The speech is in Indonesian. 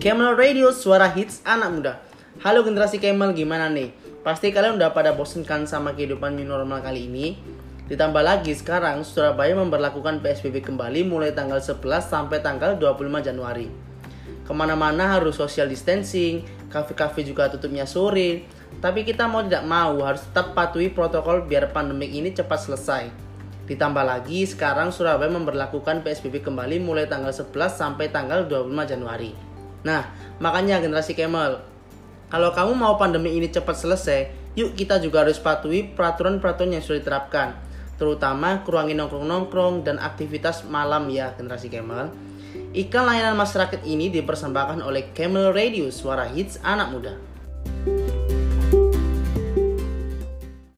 Camel Radio, suara hits anak muda. Halo generasi Camel, gimana nih? Pasti kalian udah pada bosen kan sama kehidupan new normal kali ini? Ditambah lagi sekarang Surabaya memperlakukan PSBB kembali mulai tanggal 11 sampai tanggal 25 Januari. Ke mana-mana harus social distancing, kafe-kafe juga tutupnya sore. Tapi kita mau tidak mau harus tetap patuhi protokol biar pandemik ini cepat selesai. Ditambah lagi sekarang Surabaya memperlakukan PSBB kembali mulai tanggal 11 sampai tanggal 25 Januari. Nah, makanya generasi Camel, kalau kamu mau pandemi ini cepat selesai, yuk kita juga harus patuhi peraturan-peraturan yang sudah diterapkan, terutama kurangi nongkrong-nongkrong dan aktivitas malam ya generasi Camel. Iklan layanan masyarakat ini dipersembahkan oleh Camel Radio, suara hits anak muda.